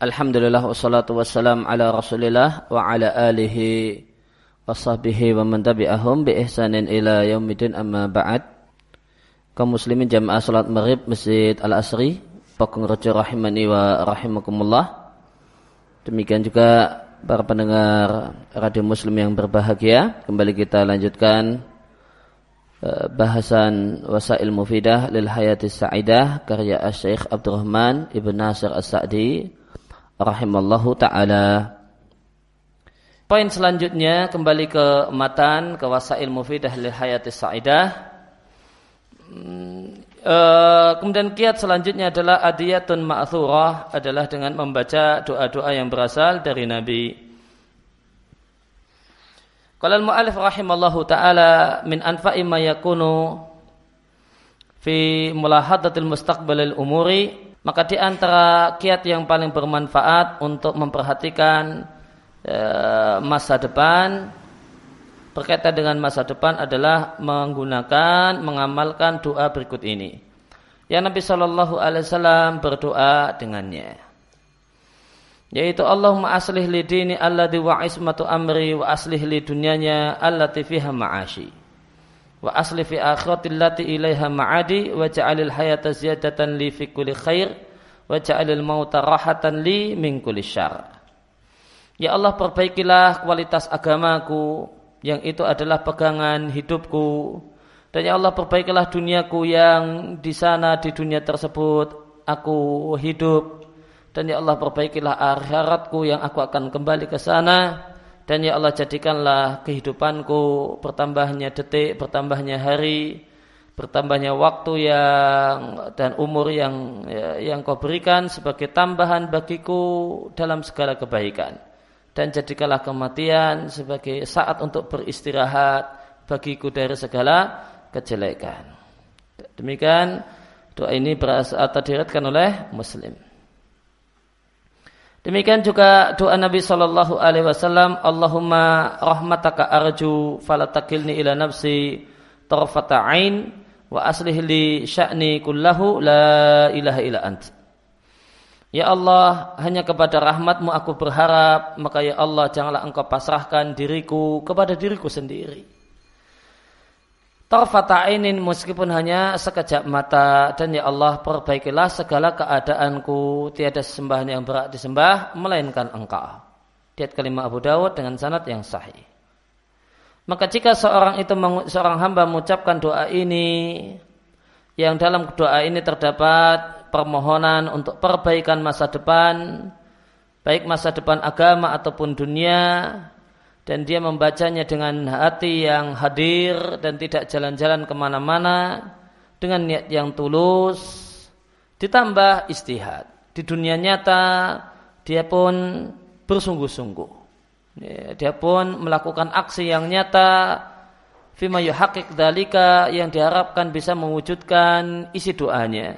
Alhamdulillah wassalatu wassalam ala rasulillah wa ala alihi wa sahbihi wa man tabi'ahum bi ihsanin ila yaumidin amma ba'd. Kaum muslimin jamaah salat maghrib Masjid Al-Asri Pakung Rejo rahimani wa rahimakumullah. Demikian juga para pendengar radio muslim yang berbahagia kembali kita lanjutkan eh, bahasan wasail mufidah lil hayati sa'idah karya Syekh Abdurrahman Ibn Nasir As-Sa'di rahimallahu taala. Poin selanjutnya kembali ke matan ke wasail mufidah lil hayati sa'idah. E, kemudian kiat selanjutnya adalah adiyatun ma'thurah adalah dengan membaca doa-doa yang berasal dari Nabi. Qala al-mu'allif rahimallahu taala min anfa'i ma yakunu fi mulahadatil mustaqbalil umuri maka di antara kiat yang paling bermanfaat untuk memperhatikan e, masa depan berkaitan dengan masa depan adalah menggunakan mengamalkan doa berikut ini. Yang Nabi Shallallahu Alaihi Wasallam berdoa dengannya, yaitu Allahumma aslih li dini alladhi wa ismatu amri wa aslih li dunyanya allati fiha ma'ashi wa asli fi akhiratil lati ilaiha ma'adi wa ja'alil hayata ziyadatan li fi kulli khair wa ja'alil mauta rahatan li min kulli syar. Ya Allah perbaikilah kualitas agamaku yang itu adalah pegangan hidupku. Dan ya Allah perbaikilah duniaku yang di sana di dunia tersebut aku hidup. Dan ya Allah perbaikilah akhiratku yang aku akan kembali ke sana dan ya Allah jadikanlah kehidupanku bertambahnya detik, bertambahnya hari, bertambahnya waktu yang dan umur yang ya, yang kau berikan sebagai tambahan bagiku dalam segala kebaikan. Dan jadikanlah kematian sebagai saat untuk beristirahat bagiku dari segala kejelekan. Demikian doa ini berasal atau diriatkan oleh Muslim. Demikian juga doa Nabi Shallallahu Alaihi Wasallam, Allahumma rahmataka arju falatakilni ila nafsi ain wa aslih li sya'ni kullahu la ilaha illa ant. Ya Allah, hanya kepada rahmatmu aku berharap, maka ya Allah janganlah engkau pasrahkan diriku kepada diriku sendiri. Tarfata ainin meskipun hanya sekejap mata dan ya Allah perbaikilah segala keadaanku tiada sembahan yang berat disembah melainkan engkau. Diat kelima Abu Dawud dengan sanad yang sahih. Maka jika seorang itu seorang hamba mengucapkan doa ini yang dalam doa ini terdapat permohonan untuk perbaikan masa depan baik masa depan agama ataupun dunia dan dia membacanya dengan hati yang hadir dan tidak jalan-jalan ke mana-mana dengan niat yang tulus ditambah istihad. Di dunia nyata dia pun bersungguh-sungguh. Ya, dia pun melakukan aksi yang nyata fima yuhaqiq dalika yang diharapkan bisa mewujudkan isi doanya.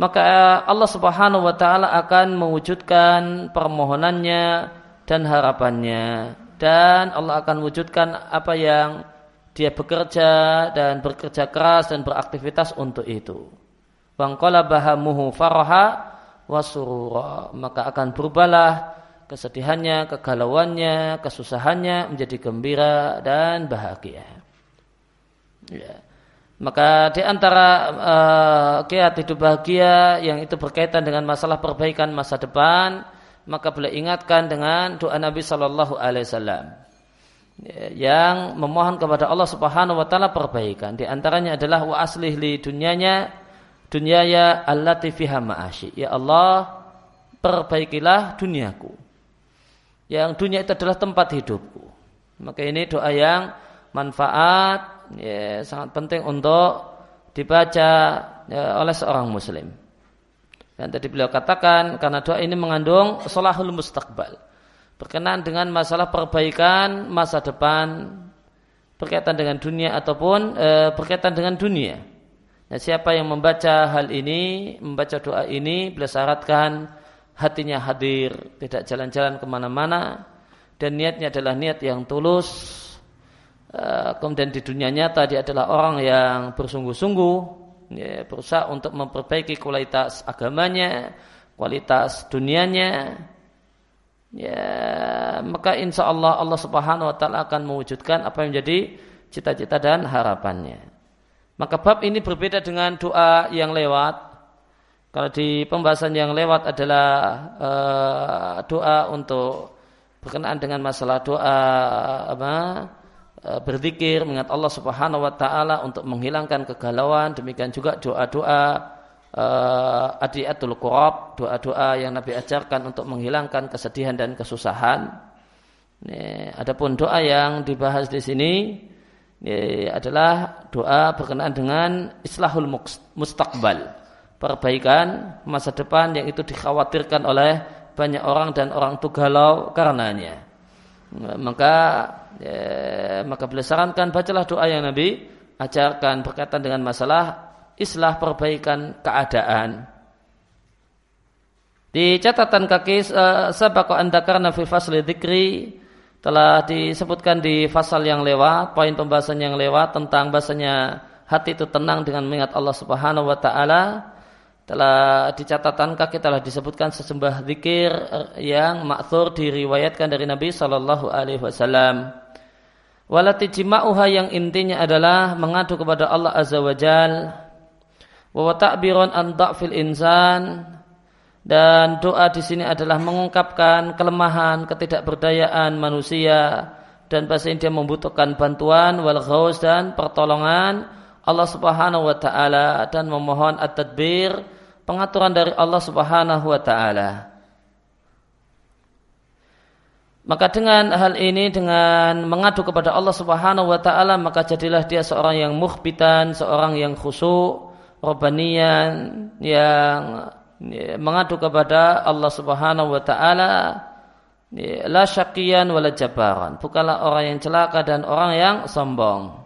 Maka Allah Subhanahu wa taala akan mewujudkan permohonannya dan harapannya dan Allah akan wujudkan apa yang dia bekerja dan bekerja keras dan beraktivitas untuk itu. Wangkola bahamuhu faraha wasurura maka akan berubahlah kesedihannya, kegalauannya, kesusahannya menjadi gembira dan bahagia. Ya. Maka di antara uh, kiat hidup bahagia yang itu berkaitan dengan masalah perbaikan masa depan, maka boleh ingatkan dengan doa Nabi Shallallahu Alaihi Wasallam yang memohon kepada Allah Subhanahu Wa Taala perbaikan. Di antaranya adalah wa aslih li dunyanya dunyaya allati fiha ma'ashi. Ya Allah, perbaikilah duniaku. Yang dunia itu adalah tempat hidupku. Maka ini doa yang manfaat, ya, sangat penting untuk dibaca ya, oleh seorang muslim. Dan tadi beliau katakan karena doa ini mengandung solahul mustaqbal. Berkenaan dengan masalah perbaikan masa depan berkaitan dengan dunia ataupun e, berkaitan dengan dunia. Nah, siapa yang membaca hal ini, membaca doa ini, beliau syaratkan hatinya hadir, tidak jalan-jalan ke mana-mana, dan niatnya adalah niat yang tulus. E, kemudian di dunia nyata dia adalah orang yang bersungguh-sungguh ya, berusaha untuk memperbaiki kualitas agamanya, kualitas dunianya, ya maka insya Allah Allah Subhanahu Wa Taala akan mewujudkan apa yang menjadi cita-cita dan harapannya. Maka bab ini berbeda dengan doa yang lewat. Kalau di pembahasan yang lewat adalah uh, doa untuk berkenaan dengan masalah doa apa berzikir mengingat Allah Subhanahu wa taala untuk menghilangkan kegalauan demikian juga doa-doa uh, adiatul qurab doa-doa yang Nabi ajarkan untuk menghilangkan kesedihan dan kesusahan ini, adapun doa yang dibahas di sini ini adalah doa berkenaan dengan islahul mustaqbal perbaikan masa depan yang itu dikhawatirkan oleh banyak orang dan orang itu galau karenanya. Maka ya, maka beliau sarankan bacalah doa yang Nabi ajarkan berkaitan dengan masalah islah perbaikan keadaan. Di catatan kaki uh, sabaqo andakarna fi fasli dzikri telah disebutkan di fasal yang lewat, poin pembahasan yang lewat tentang bahasanya hati itu tenang dengan mengingat Allah Subhanahu wa taala telah dicatatan kaki telah disebutkan sesembah zikir yang makthur diriwayatkan dari Nabi Shallallahu Alaihi Wasallam. Walati jima'uha yang intinya adalah mengadu kepada Allah Azza wa Jal. Wa ta'biron an fil insan dan doa di sini adalah mengungkapkan kelemahan, ketidakberdayaan manusia dan bahasa dia membutuhkan bantuan wal dan pertolongan Allah Subhanahu wa taala dan memohon at-tadbir pengaturan dari Allah Subhanahu wa taala. Maka dengan hal ini dengan mengadu kepada Allah Subhanahu wa taala maka jadilah dia seorang yang mukhbitan, seorang yang khusyuk, robanian yang ya, mengadu kepada Allah Subhanahu wa taala ya, la syakian wala jabaran. Bukanlah orang yang celaka dan orang yang sombong.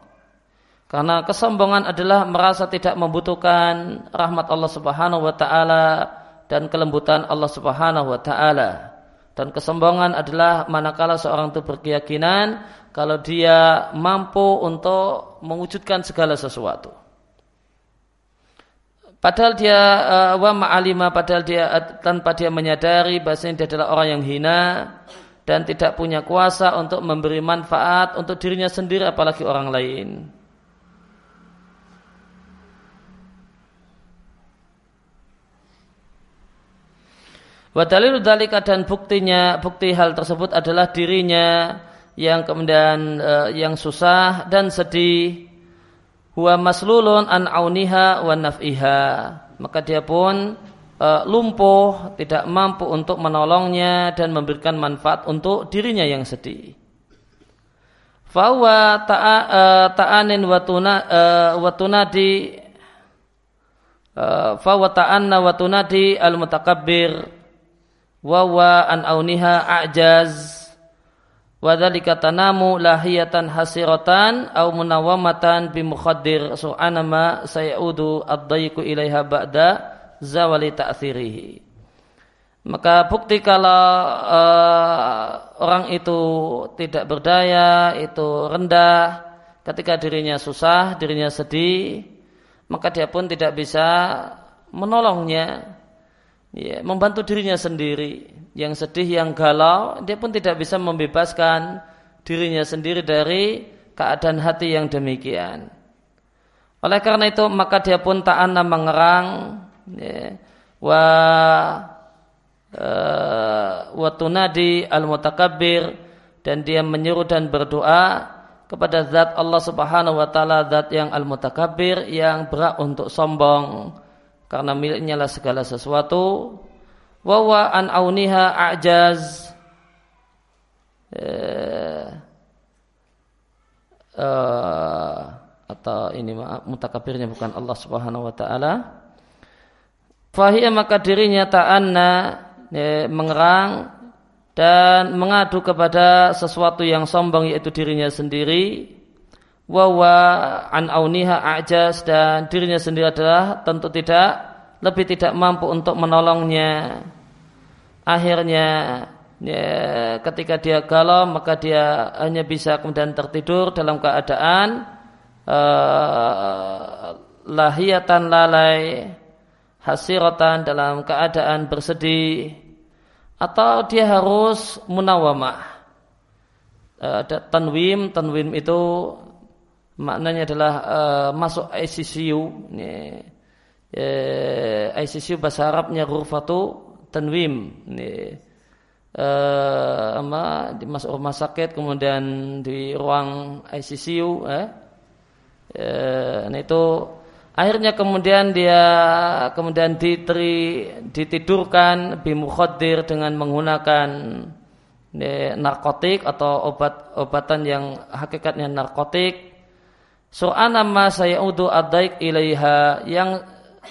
Karena kesombongan adalah merasa tidak membutuhkan rahmat Allah Subhanahu wa taala dan kelembutan Allah Subhanahu wa taala. Dan kesombongan adalah manakala seorang itu berkeyakinan kalau dia mampu untuk mewujudkan segala sesuatu. Padahal dia uh, wa ma'alima padahal dia tanpa dia menyadari bahasanya dia adalah orang yang hina dan tidak punya kuasa untuk memberi manfaat untuk dirinya sendiri apalagi orang lain. Wadalilu dalika dan buktinya bukti hal tersebut adalah dirinya yang kemudian uh, yang susah dan sedih. Huwa maslulun an auniha wa naf'iha. Maka dia pun uh, lumpuh tidak mampu untuk menolongnya dan memberikan manfaat untuk dirinya yang sedih. Fawa uh, ta'anin watuna watunadi fawa ta'anna watunadi al mutakabbir wawa an auniha a'jaz. Wadhalika tanamu lahiyatan hasiratan au munawamatan bi mukhaddir. Su'ana ma sayaudu ad-dayku ilaiha ba'da zawali ta'thirihi. Maka bukti kalau uh, orang itu tidak berdaya, itu rendah, ketika dirinya susah, dirinya sedih, maka dia pun tidak bisa menolongnya ya, membantu dirinya sendiri. Yang sedih, yang galau, dia pun tidak bisa membebaskan dirinya sendiri dari keadaan hati yang demikian. Oleh karena itu maka dia pun ta'anna mengerang ya, wa uh, wa tunadi al mutakabbir dan dia menyeru dan berdoa kepada zat Allah Subhanahu wa taala zat yang al mutakabbir yang berat untuk sombong karena miliknya lah segala sesuatu. Wawa an auniha a'jaz. Eh, uh, atau ini maaf mutakabirnya bukan Allah Subhanahu wa taala. Fahiyah maka dirinya ta'anna eh, mengerang dan mengadu kepada sesuatu yang sombong yaitu dirinya sendiri wawa an auniha ajaz dan dirinya sendiri adalah tentu tidak lebih tidak mampu untuk menolongnya. Akhirnya ya, ketika dia galau maka dia hanya bisa kemudian tertidur dalam keadaan uh, lahiyatan lalai hasirotan dalam keadaan bersedih atau dia harus munawamah. Ada tanwim tanwim itu maknanya adalah uh, masuk ICCU ini uh, ICCU bahasa Arabnya ghurfatu tanwim. Ini uh, masuk rumah sakit kemudian di ruang ICCU eh, uh, nah itu Akhirnya kemudian dia kemudian diteri, ditidurkan bimukhadir dengan menggunakan narkotik atau obat-obatan yang hakikatnya narkotik. Sur'ana ma sayaudu adaik ilaiha yang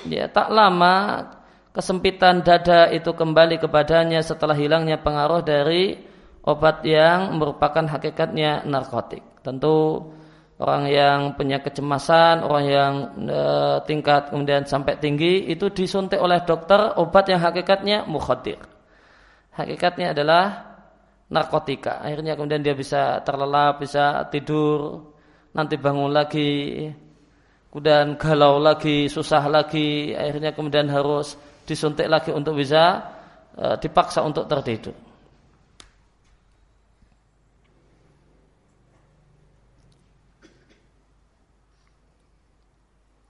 ya, tak lama kesempitan dada itu kembali kepadanya setelah hilangnya pengaruh dari obat yang merupakan hakikatnya narkotik. Tentu orang yang punya kecemasan, orang yang e, tingkat kemudian sampai tinggi itu disuntik oleh dokter obat yang hakikatnya mukhadir. Hakikatnya adalah narkotika. Akhirnya kemudian dia bisa terlelap, bisa tidur, nanti bangun lagi, kemudian galau lagi, susah lagi, akhirnya kemudian harus disuntik lagi untuk bisa e, dipaksa untuk tertidur.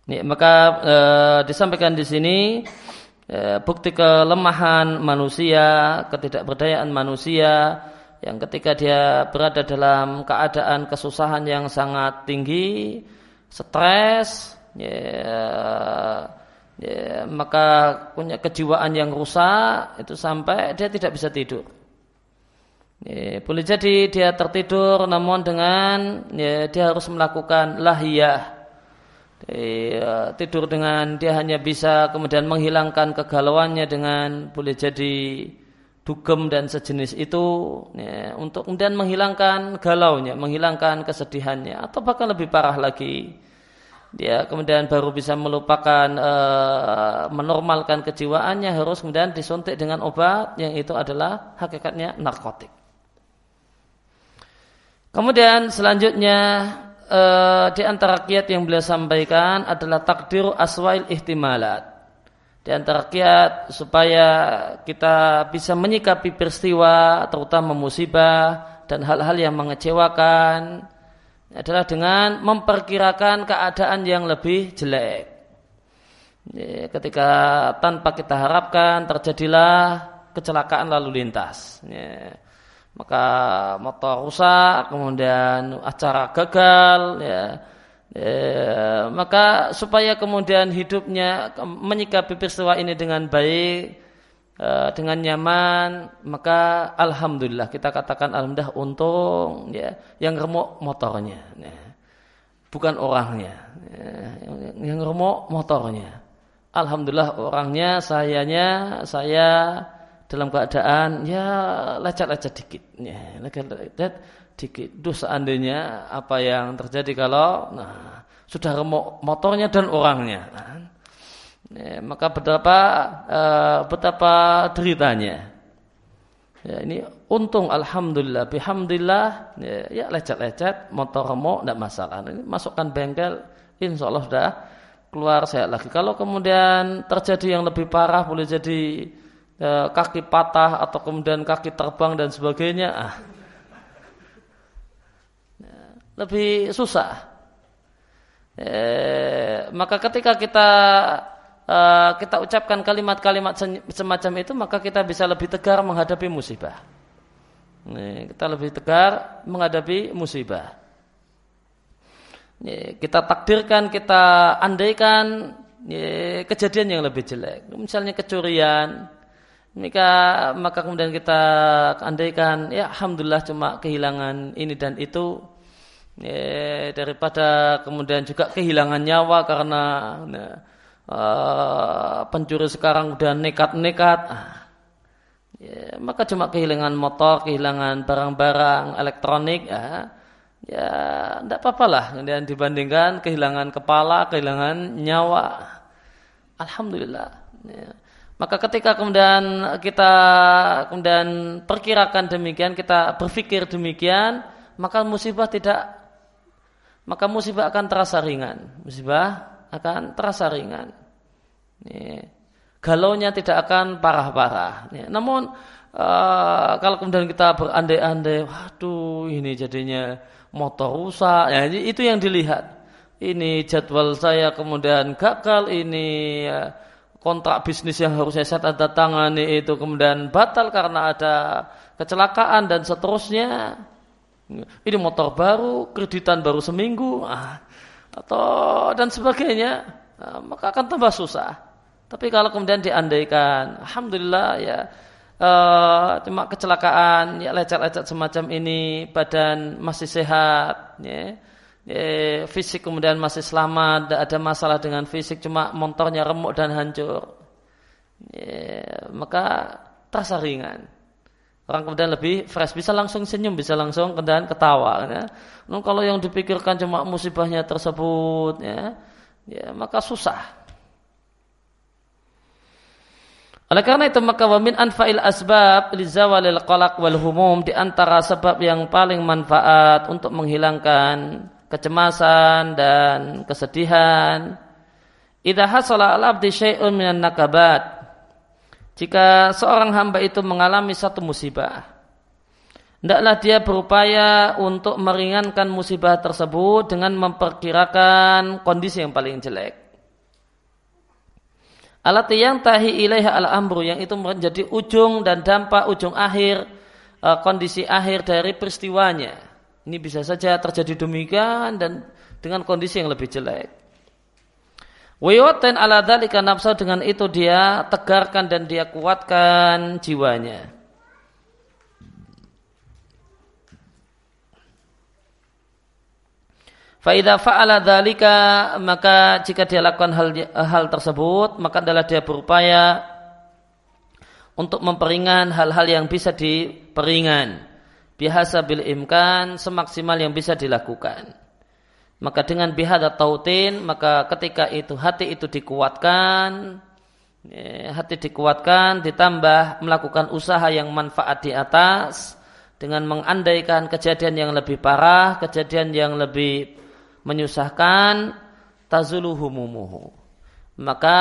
Maka e, disampaikan di sini e, bukti kelemahan manusia, ketidakberdayaan manusia yang ketika dia berada dalam keadaan kesusahan yang sangat tinggi, stres, ya, ya, maka punya kejiwaan yang rusak itu sampai dia tidak bisa tidur. Ya, boleh jadi dia tertidur namun dengan ya, dia harus melakukan lahiyah Iya, tidur dengan dia hanya bisa kemudian menghilangkan kegalauannya dengan boleh jadi dugem dan sejenis itu ya, untuk kemudian menghilangkan galaunya, menghilangkan kesedihannya atau bahkan lebih parah lagi dia kemudian baru bisa melupakan e, menormalkan kejiwaannya harus kemudian disuntik dengan obat yang itu adalah hakikatnya narkotik. Kemudian selanjutnya uh, di antara kiat yang beliau sampaikan adalah takdir aswail ihtimalat. Di antara kiat supaya kita bisa menyikapi peristiwa terutama musibah dan hal-hal yang mengecewakan adalah dengan memperkirakan keadaan yang lebih jelek. Ketika tanpa kita harapkan terjadilah kecelakaan lalu lintas maka motor rusak, kemudian acara gagal, ya, ya, maka supaya kemudian hidupnya menyikapi peristiwa ini dengan baik, eh, dengan nyaman, maka alhamdulillah kita katakan alhamdulillah untung, ya, yang remuk motornya, ya. bukan orangnya, ya, yang, yang remuk motornya. Alhamdulillah orangnya, sayanya, saya dalam keadaan ya lecet-lecet dikit ya lecet-lecet dikit Duh seandainya apa yang terjadi kalau nah sudah remuk motornya dan orangnya nah, ya, maka betapa uh, betapa deritanya. Ya ini untung alhamdulillah. Bihamdillah ya, ya lecet-lecet motor remuk tidak masalah. Ini masukkan bengkel insya Allah sudah keluar sehat lagi. Kalau kemudian terjadi yang lebih parah boleh jadi e, kaki patah atau kemudian kaki terbang dan sebagainya ah. Lebih susah. E, maka ketika kita e, kita ucapkan kalimat-kalimat semacam itu maka kita bisa lebih tegar menghadapi musibah. Nih, kita lebih tegar menghadapi musibah. Nih, kita takdirkan kita andaikan kejadian yang lebih jelek. Misalnya kecurian maka maka kemudian kita andaikan ya alhamdulillah cuma kehilangan ini dan itu ya, daripada kemudian juga kehilangan nyawa karena ya, uh, pencuri sekarang udah nekat-nekat ah, ya, maka cuma kehilangan motor kehilangan barang-barang elektronik ya ya tidak apa-apa lah kemudian dibandingkan kehilangan kepala kehilangan nyawa alhamdulillah. Ya. Maka ketika kemudian kita kemudian perkirakan demikian, kita berpikir demikian, maka musibah tidak maka musibah akan terasa ringan. Musibah akan terasa ringan. Ini. galaunya tidak akan parah-parah. Ya, namun uh, kalau kemudian kita berandai-andai, waduh ini jadinya motor rusak, ya, itu yang dilihat. Ini jadwal saya kemudian gagal, ini ya, kontrak bisnis yang harusnya saya tanda tangani itu kemudian batal karena ada kecelakaan dan seterusnya. Ini motor baru, kreditan baru seminggu, ah, atau dan sebagainya, ah, maka akan tambah susah. Tapi kalau kemudian diandaikan, alhamdulillah ya uh, cuma kecelakaan, ya lecet-lecet semacam ini, badan masih sehat, ya, ya, fisik kemudian masih selamat, tidak ada masalah dengan fisik, cuma motornya remuk dan hancur, ya, maka terasa ringan. Orang kemudian lebih fresh, bisa langsung senyum, bisa langsung kemudian ketawa. Ya. Nah, kalau yang dipikirkan cuma musibahnya tersebut, ya, ya maka susah. Oleh karena itu maka wamin anfa'il asbab li zawalil qalaq wal humum di antara sebab yang paling manfaat untuk menghilangkan kecemasan dan kesedihan. Idza hasala al-abdi syai'un minan nakabat. Jika seorang hamba itu mengalami satu musibah, hendaklah dia berupaya untuk meringankan musibah tersebut dengan memperkirakan kondisi yang paling jelek. Alat yang tahi ilaiha al amru yang itu menjadi ujung dan dampak ujung akhir e, kondisi akhir dari peristiwanya. Ini bisa saja terjadi demikian dan dengan kondisi yang lebih jelek. Wayoten ala dalika nafsu dengan itu dia tegarkan dan dia kuatkan jiwanya. Faidah fa'ala dalika maka jika dia lakukan hal hal tersebut maka adalah dia berupaya untuk memperingan hal-hal yang bisa diperingan biasa bil imkan semaksimal yang bisa dilakukan. Maka dengan bihada tautin maka ketika itu hati itu dikuatkan ya, hati dikuatkan ditambah melakukan usaha yang manfaat di atas dengan mengandaikan kejadian yang lebih parah, kejadian yang lebih menyusahkan tazuluhu mumuhu. Maka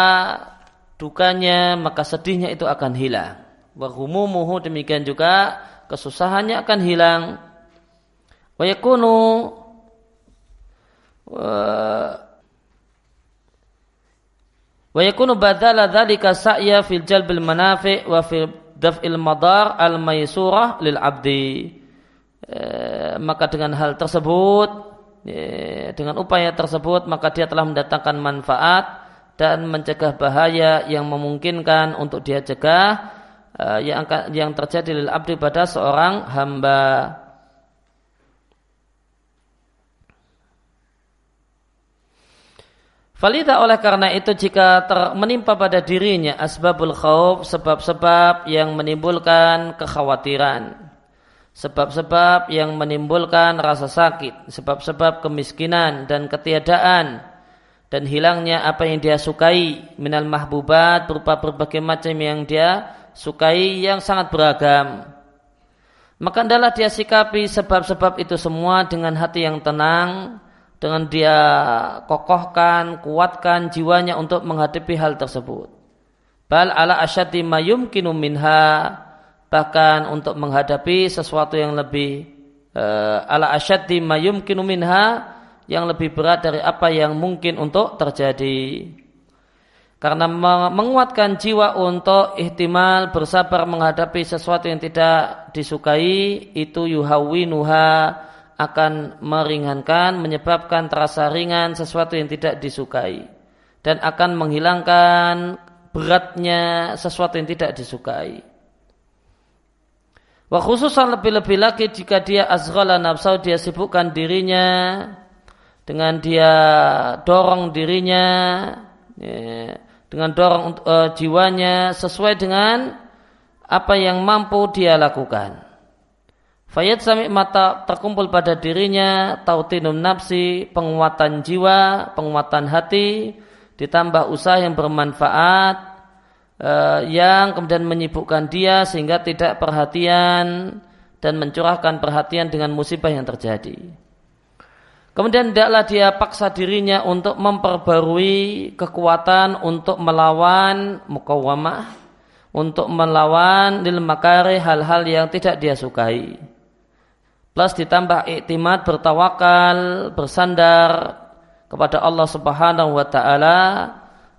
dukanya, maka sedihnya itu akan hilang. Wahumumuhu demikian juga kesusahannya akan hilang. Wa yakunu wa yakunu badala dzalika sa'ya fil jalbil manafi' wa fil daf'il madar al maysurah lil abdi. E, maka dengan hal tersebut Ya, dengan upaya tersebut maka dia telah mendatangkan manfaat dan mencegah bahaya yang memungkinkan untuk dia cegah uh, yang yang terjadi lil abdi pada seorang hamba. Falida oleh karena itu jika ter, menimpa pada dirinya asbabul khauf sebab-sebab yang menimbulkan kekhawatiran. Sebab-sebab yang menimbulkan rasa sakit, sebab-sebab kemiskinan dan ketiadaan. Dan hilangnya apa yang dia sukai. Minal mahbubat berupa berbagai macam yang dia sukai yang sangat beragam. Maka adalah dia sikapi sebab-sebab itu semua dengan hati yang tenang, dengan dia kokohkan, kuatkan jiwanya untuk menghadapi hal tersebut. Bal ala asyati mayumkinu minha bahkan untuk menghadapi sesuatu yang lebih uh, ala asyaddi mayumkinu minha yang lebih berat dari apa yang mungkin untuk terjadi. Karena menguatkan jiwa untuk ihtimal bersabar menghadapi sesuatu yang tidak disukai itu yuhawinuha akan meringankan menyebabkan terasa ringan sesuatu yang tidak disukai dan akan menghilangkan beratnya sesuatu yang tidak disukai. Wa khususan lebih-lebih lagi jika dia azghala nafsau dia sibukkan dirinya dengan dia dorong dirinya ya, dengan dorong uh, jiwanya sesuai dengan apa yang mampu dia lakukan. Fayat sami mata terkumpul pada dirinya tautinum nafsi, penguatan jiwa, penguatan hati, ditambah usaha yang bermanfaat, uh, yang kemudian menyibukkan dia sehingga tidak perhatian dan mencurahkan perhatian dengan musibah yang terjadi. Kemudian tidaklah dia paksa dirinya untuk memperbarui kekuatan untuk melawan mukawamah, untuk melawan lil makari hal-hal yang tidak dia sukai. Plus ditambah iktimat bertawakal, bersandar kepada Allah Subhanahu wa taala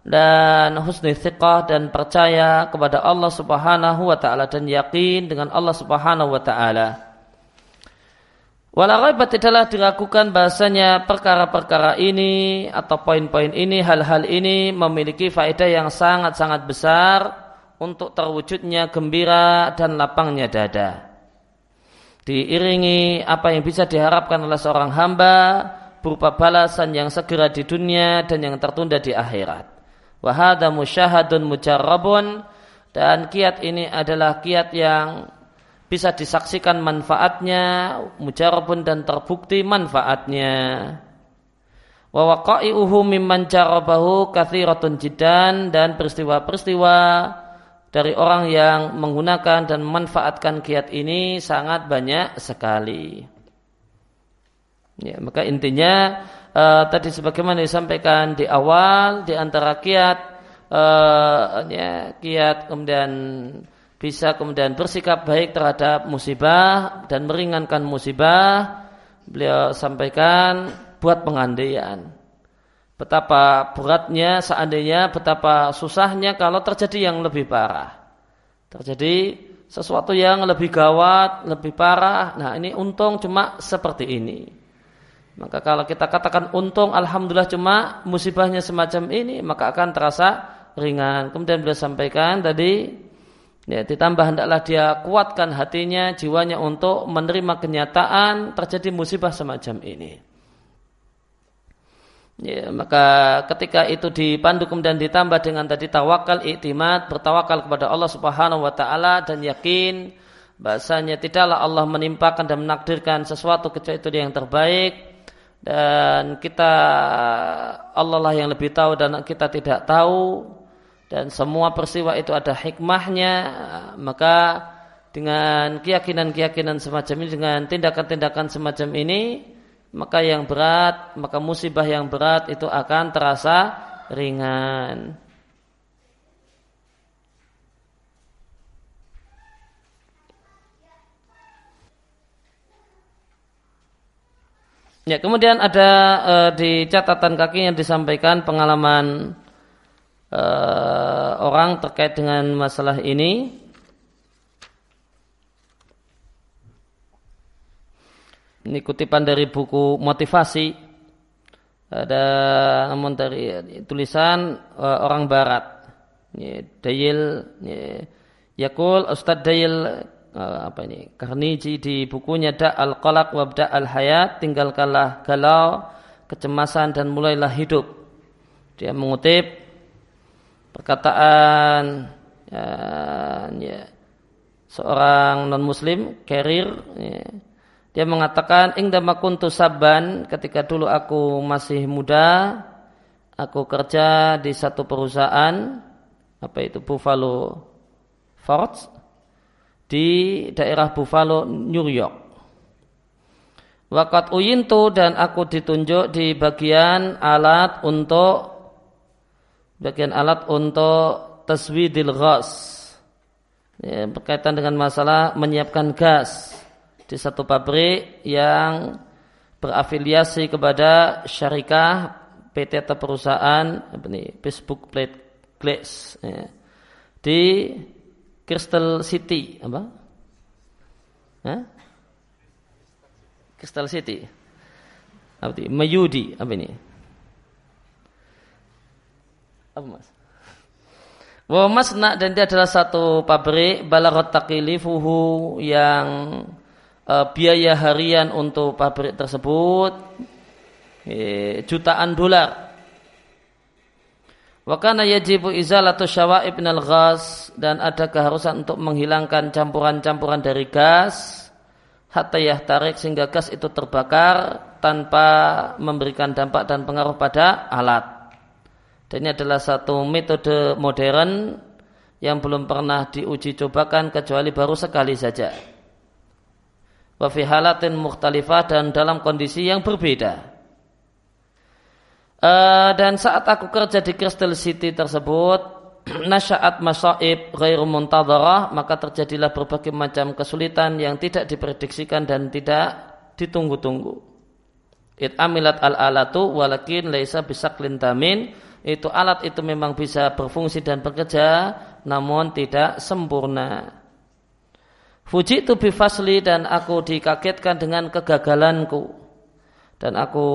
dan husni thiqah dan percaya kepada Allah Subhanahu wa taala dan yakin dengan Allah Subhanahu wa taala. Walau tidaklah diragukan bahasanya perkara-perkara ini atau poin-poin ini, hal-hal ini memiliki faedah yang sangat-sangat besar untuk terwujudnya gembira dan lapangnya dada. Diiringi apa yang bisa diharapkan oleh seorang hamba berupa balasan yang segera di dunia dan yang tertunda di akhirat. Wahada musyahadun mujarrabun. Dan kiat ini adalah kiat yang bisa disaksikan manfaatnya mujarabun dan terbukti manfaatnya. Wa waqa'i'uhu mimman jarabahu kathiratun jidan dan peristiwa-peristiwa dari orang yang menggunakan dan memanfaatkan kiat ini sangat banyak sekali. Ya, maka intinya uh, tadi sebagaimana disampaikan di awal di antara kiat uh, ya, kiat kemudian bisa kemudian bersikap baik terhadap musibah dan meringankan musibah beliau sampaikan buat pengandaian betapa beratnya seandainya betapa susahnya kalau terjadi yang lebih parah. Terjadi sesuatu yang lebih gawat lebih parah. Nah ini untung cuma seperti ini. Maka kalau kita katakan untung alhamdulillah cuma musibahnya semacam ini maka akan terasa ringan. Kemudian beliau sampaikan tadi Ya, ditambah hendaklah dia kuatkan hatinya, jiwanya untuk menerima kenyataan terjadi musibah semacam ini. Ya, maka ketika itu dipandu kemudian ditambah dengan tadi tawakal, iktimat, bertawakal kepada Allah Subhanahu wa taala dan yakin bahasanya tidaklah Allah menimpakan dan menakdirkan sesuatu kecuali itu yang terbaik. Dan kita Allah lah yang lebih tahu dan kita tidak tahu. Dan semua peristiwa itu ada hikmahnya. Maka dengan keyakinan-keyakinan semacam ini dengan tindakan-tindakan semacam ini maka yang berat maka musibah yang berat itu akan terasa ringan. Ya, kemudian ada uh, di catatan kaki yang disampaikan pengalaman uh, orang terkait dengan masalah ini ini kutipan dari buku motivasi. Ada namun dari tulisan uh, orang barat. Ini Dayil ini, Yakul Ustadz Dayil uh, apa ini Karniji di bukunya Da al Qalaq Wabda al Hayat tinggalkanlah galau kecemasan dan mulailah hidup. Dia mengutip perkataan ya, ya, seorang non muslim carrier ya, dia mengatakan ingdama kuntu saban ketika dulu aku masih muda aku kerja di satu perusahaan apa itu Buffalo Forts di daerah Buffalo New York. Wakat uyintu dan aku ditunjuk di bagian alat untuk bagian alat untuk taswidil gas ya, berkaitan dengan masalah menyiapkan gas di satu pabrik yang berafiliasi kepada syarikah PT atau perusahaan nih, Facebook Glass ya, di Crystal City apa? Hah? Crystal City apa itu? Mayudi apa ini? Apa mas? Wa masna dan dia adalah satu pabrik balagot takilifuhu yang uh, biaya harian untuk pabrik tersebut eh, jutaan dolar. Wakana yajibu izalatu syawaib minal gas dan ada keharusan untuk menghilangkan campuran-campuran dari gas hatta tarik sehingga gas itu terbakar tanpa memberikan dampak dan pengaruh pada alat. Dan ini adalah satu metode modern yang belum pernah diuji cobakan kecuali baru sekali saja. Wa halatin mukhtalifah dan dalam kondisi yang berbeda. Uh, dan saat aku kerja di Crystal City tersebut, nasyaat masaib ghairu muntadharah, maka terjadilah berbagai macam kesulitan yang tidak diprediksikan dan tidak ditunggu-tunggu. It amilat al alatu walakin laisa bisaklin tamin. Itu alat itu memang bisa berfungsi dan bekerja, namun tidak sempurna. Fuji itu bifasli dan aku dikagetkan dengan kegagalanku dan aku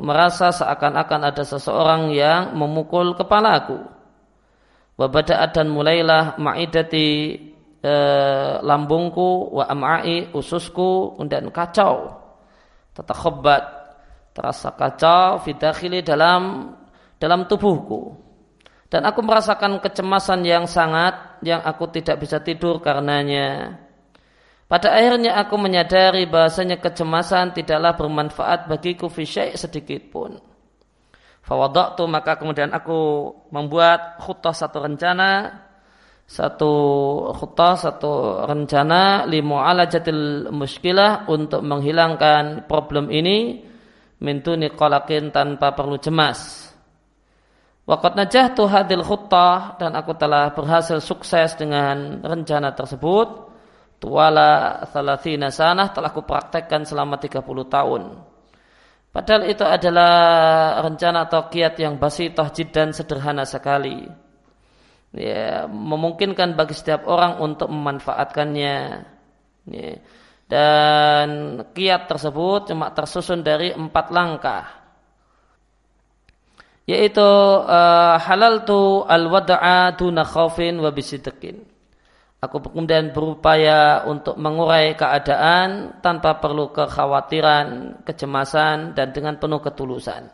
merasa seakan-akan ada seseorang yang memukul kepalaku. Wabada'at dan mulailah ma'idati e, lambungku wa am'ai ususku dan kacau. Tatakhabbat terasa kacau fidakhili dalam dalam tubuhku. Dan aku merasakan kecemasan yang sangat yang aku tidak bisa tidur karenanya. Pada akhirnya aku menyadari bahasanya kecemasan tidaklah bermanfaat bagiku fisyai sedikit pun. Fawadaktu maka kemudian aku membuat khutah satu rencana satu khutah satu rencana limu ala jatil muskilah untuk menghilangkan problem ini mintuni kolakin tanpa perlu cemas. Wakat najah tu hadil khutah dan aku telah berhasil sukses dengan rencana tersebut tuwala thalathina sanah telah kupraktekkan selama 30 tahun. Padahal itu adalah rencana atau kiat yang basitoh dan sederhana sekali. Ya, memungkinkan bagi setiap orang untuk memanfaatkannya. Ya. Dan kiat tersebut cuma tersusun dari empat langkah. Yaitu uh, halal tu al-wada'a duna khawfin wa bisidekin Aku kemudian berupaya untuk mengurai keadaan tanpa perlu kekhawatiran, kecemasan dan dengan penuh ketulusan.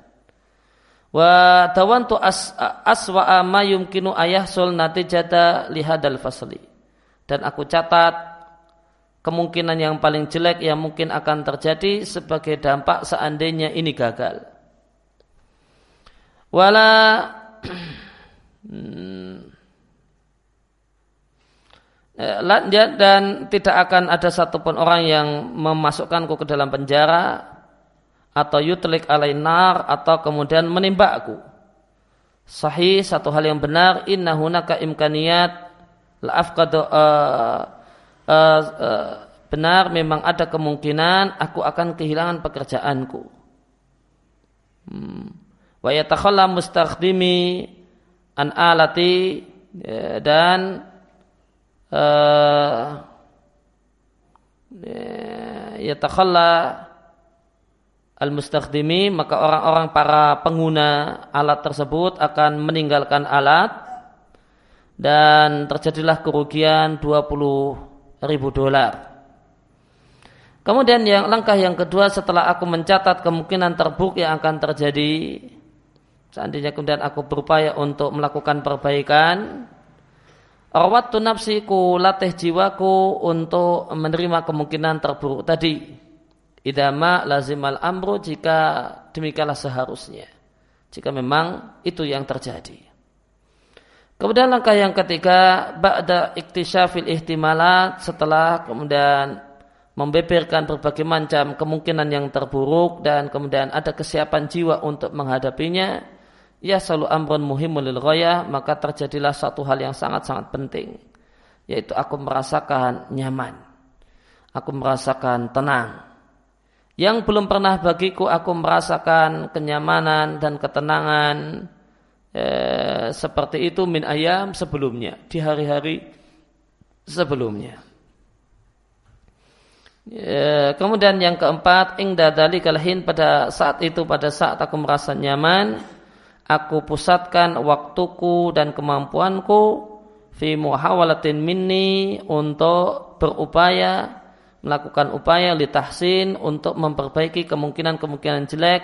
Wa tawantu as, aswa'a ma yumkinu ayahsul natijata lihadal fasli. Dan aku catat kemungkinan yang paling jelek yang mungkin akan terjadi sebagai dampak seandainya ini gagal. Wala hmm, dan tidak akan ada satupun orang yang memasukkanku ke dalam penjara atau yutlik alainar atau kemudian menimbakku. Sahih satu hal yang benar inna hunaka imkaniyat la uh, uh, uh, benar memang ada kemungkinan aku akan kehilangan pekerjaanku. Hmm. Wa yatakhalla mustakhdimi an alati ya, dan uh, ya takhalla al-mustakhdimi maka orang-orang para pengguna alat tersebut akan meninggalkan alat dan terjadilah kerugian 20 ribu dolar. Kemudian yang langkah yang kedua setelah aku mencatat kemungkinan terburuk yang akan terjadi seandainya kemudian aku berupaya untuk melakukan perbaikan Rawat nafsiku latih jiwaku untuk menerima kemungkinan terburuk tadi. Idama lazimal amru jika demikianlah seharusnya. Jika memang itu yang terjadi. Kemudian langkah yang ketiga, ba'da iktisyafil ihtimalat setelah kemudian membeberkan berbagai macam kemungkinan yang terburuk dan kemudian ada kesiapan jiwa untuk menghadapinya ya selalu amrun muhimul lil maka terjadilah satu hal yang sangat-sangat penting yaitu aku merasakan nyaman. Aku merasakan tenang. Yang belum pernah bagiku aku merasakan kenyamanan dan ketenangan eh, seperti itu min ayam sebelumnya di hari-hari sebelumnya. Ya, kemudian yang keempat, ingda kalahin pada saat itu pada saat aku merasa nyaman, aku pusatkan waktuku dan kemampuanku fi muhawalatin minni untuk berupaya melakukan upaya litahsin untuk memperbaiki kemungkinan-kemungkinan jelek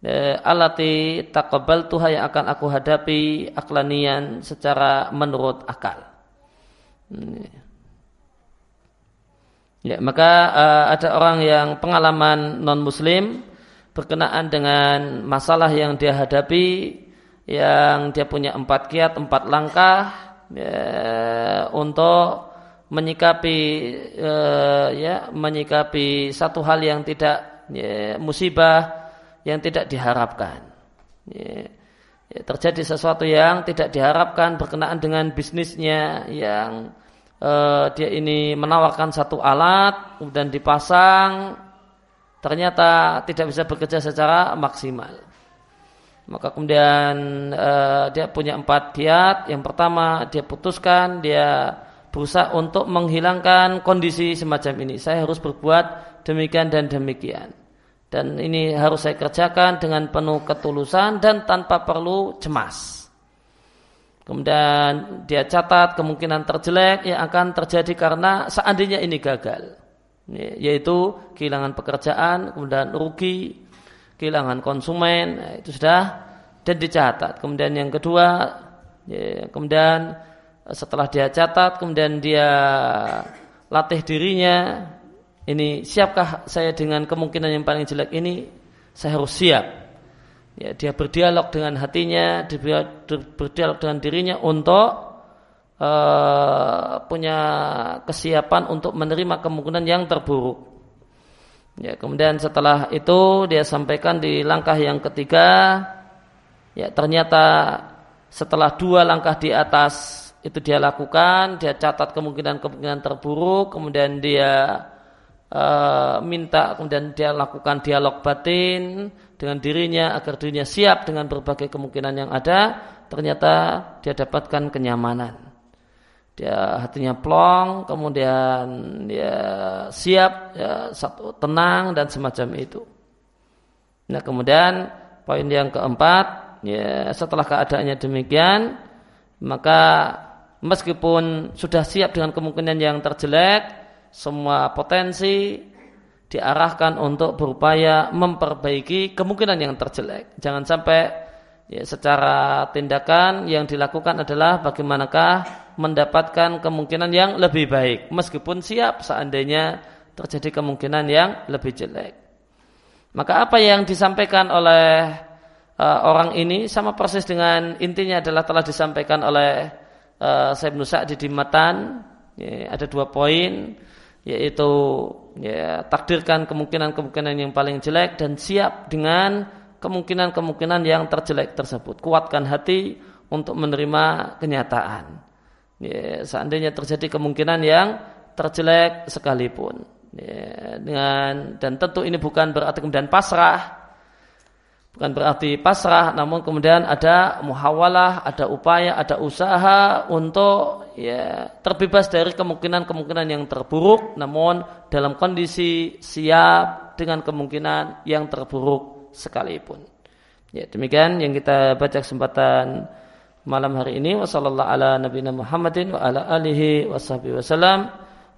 e, alati takabal tuha yang akan aku hadapi aklanian secara menurut akal. Ya, maka uh, ada orang yang pengalaman non muslim berkenaan dengan masalah yang dia hadapi yang dia punya empat kiat, empat langkah ya, untuk menyikapi uh, ya menyikapi satu hal yang tidak ya, musibah yang tidak diharapkan. ya, ya, terjadi sesuatu yang tidak diharapkan berkenaan dengan bisnisnya yang uh, dia ini menawarkan satu alat kemudian dipasang ternyata tidak bisa bekerja secara maksimal maka kemudian uh, dia punya empat diat yang pertama dia putuskan dia berusaha untuk menghilangkan kondisi semacam ini saya harus berbuat demikian dan demikian dan ini harus saya kerjakan dengan penuh ketulusan dan tanpa perlu cemas. Kemudian dia catat kemungkinan terjelek yang akan terjadi karena seandainya ini gagal. Yaitu kehilangan pekerjaan, kemudian rugi, kehilangan konsumen, nah, itu sudah dan dicatat. Kemudian yang kedua, ya, kemudian setelah dia catat, kemudian dia latih dirinya ini siapkah saya dengan kemungkinan yang paling jelek ini saya harus siap ya dia berdialog dengan hatinya dia berdialog dengan dirinya untuk uh, punya kesiapan untuk menerima kemungkinan yang terburuk. Ya kemudian setelah itu dia sampaikan di langkah yang ketiga ya ternyata setelah dua langkah di atas itu dia lakukan dia catat kemungkinan-kemungkinan terburuk kemudian dia uh, minta kemudian dia lakukan dialog batin dengan dirinya agar dirinya siap dengan berbagai kemungkinan yang ada. Ternyata dia dapatkan kenyamanan dia hatinya plong kemudian dia siap ya, satu tenang dan semacam itu nah kemudian poin yang keempat ya setelah keadaannya demikian maka meskipun sudah siap dengan kemungkinan yang terjelek semua potensi diarahkan untuk berupaya memperbaiki kemungkinan yang terjelek. Jangan sampai ya, secara tindakan yang dilakukan adalah bagaimanakah mendapatkan kemungkinan yang lebih baik meskipun siap seandainya terjadi kemungkinan yang lebih jelek. Maka apa yang disampaikan oleh uh, orang ini sama persis dengan intinya adalah telah disampaikan oleh uh, Sayyid Nusa di Dimatan. Ya, ada dua poin yaitu ya, takdirkan kemungkinan-kemungkinan yang paling jelek dan siap dengan kemungkinan-kemungkinan yang terjelek tersebut. Kuatkan hati untuk menerima kenyataan. Ya, seandainya terjadi kemungkinan yang terjelek sekalipun. Ya, dengan dan tentu ini bukan berarti kemudian pasrah, bukan berarti pasrah, namun kemudian ada muhawalah, ada upaya, ada usaha untuk ya terbebas dari kemungkinan-kemungkinan yang terburuk namun dalam kondisi siap dengan kemungkinan yang terburuk sekalipun. Ya, demikian yang kita baca kesempatan malam hari ini wasallallahu ala nabiyina Muhammadin wa ala alihi washabihi wasallam.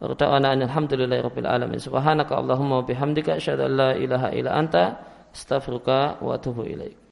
Wa alhamdulillahirabbil alamin. Subhanaka Allahumma wa bihamdika asyhadu an la ilaha illa anta astaghfiruka wa atubu ilaik.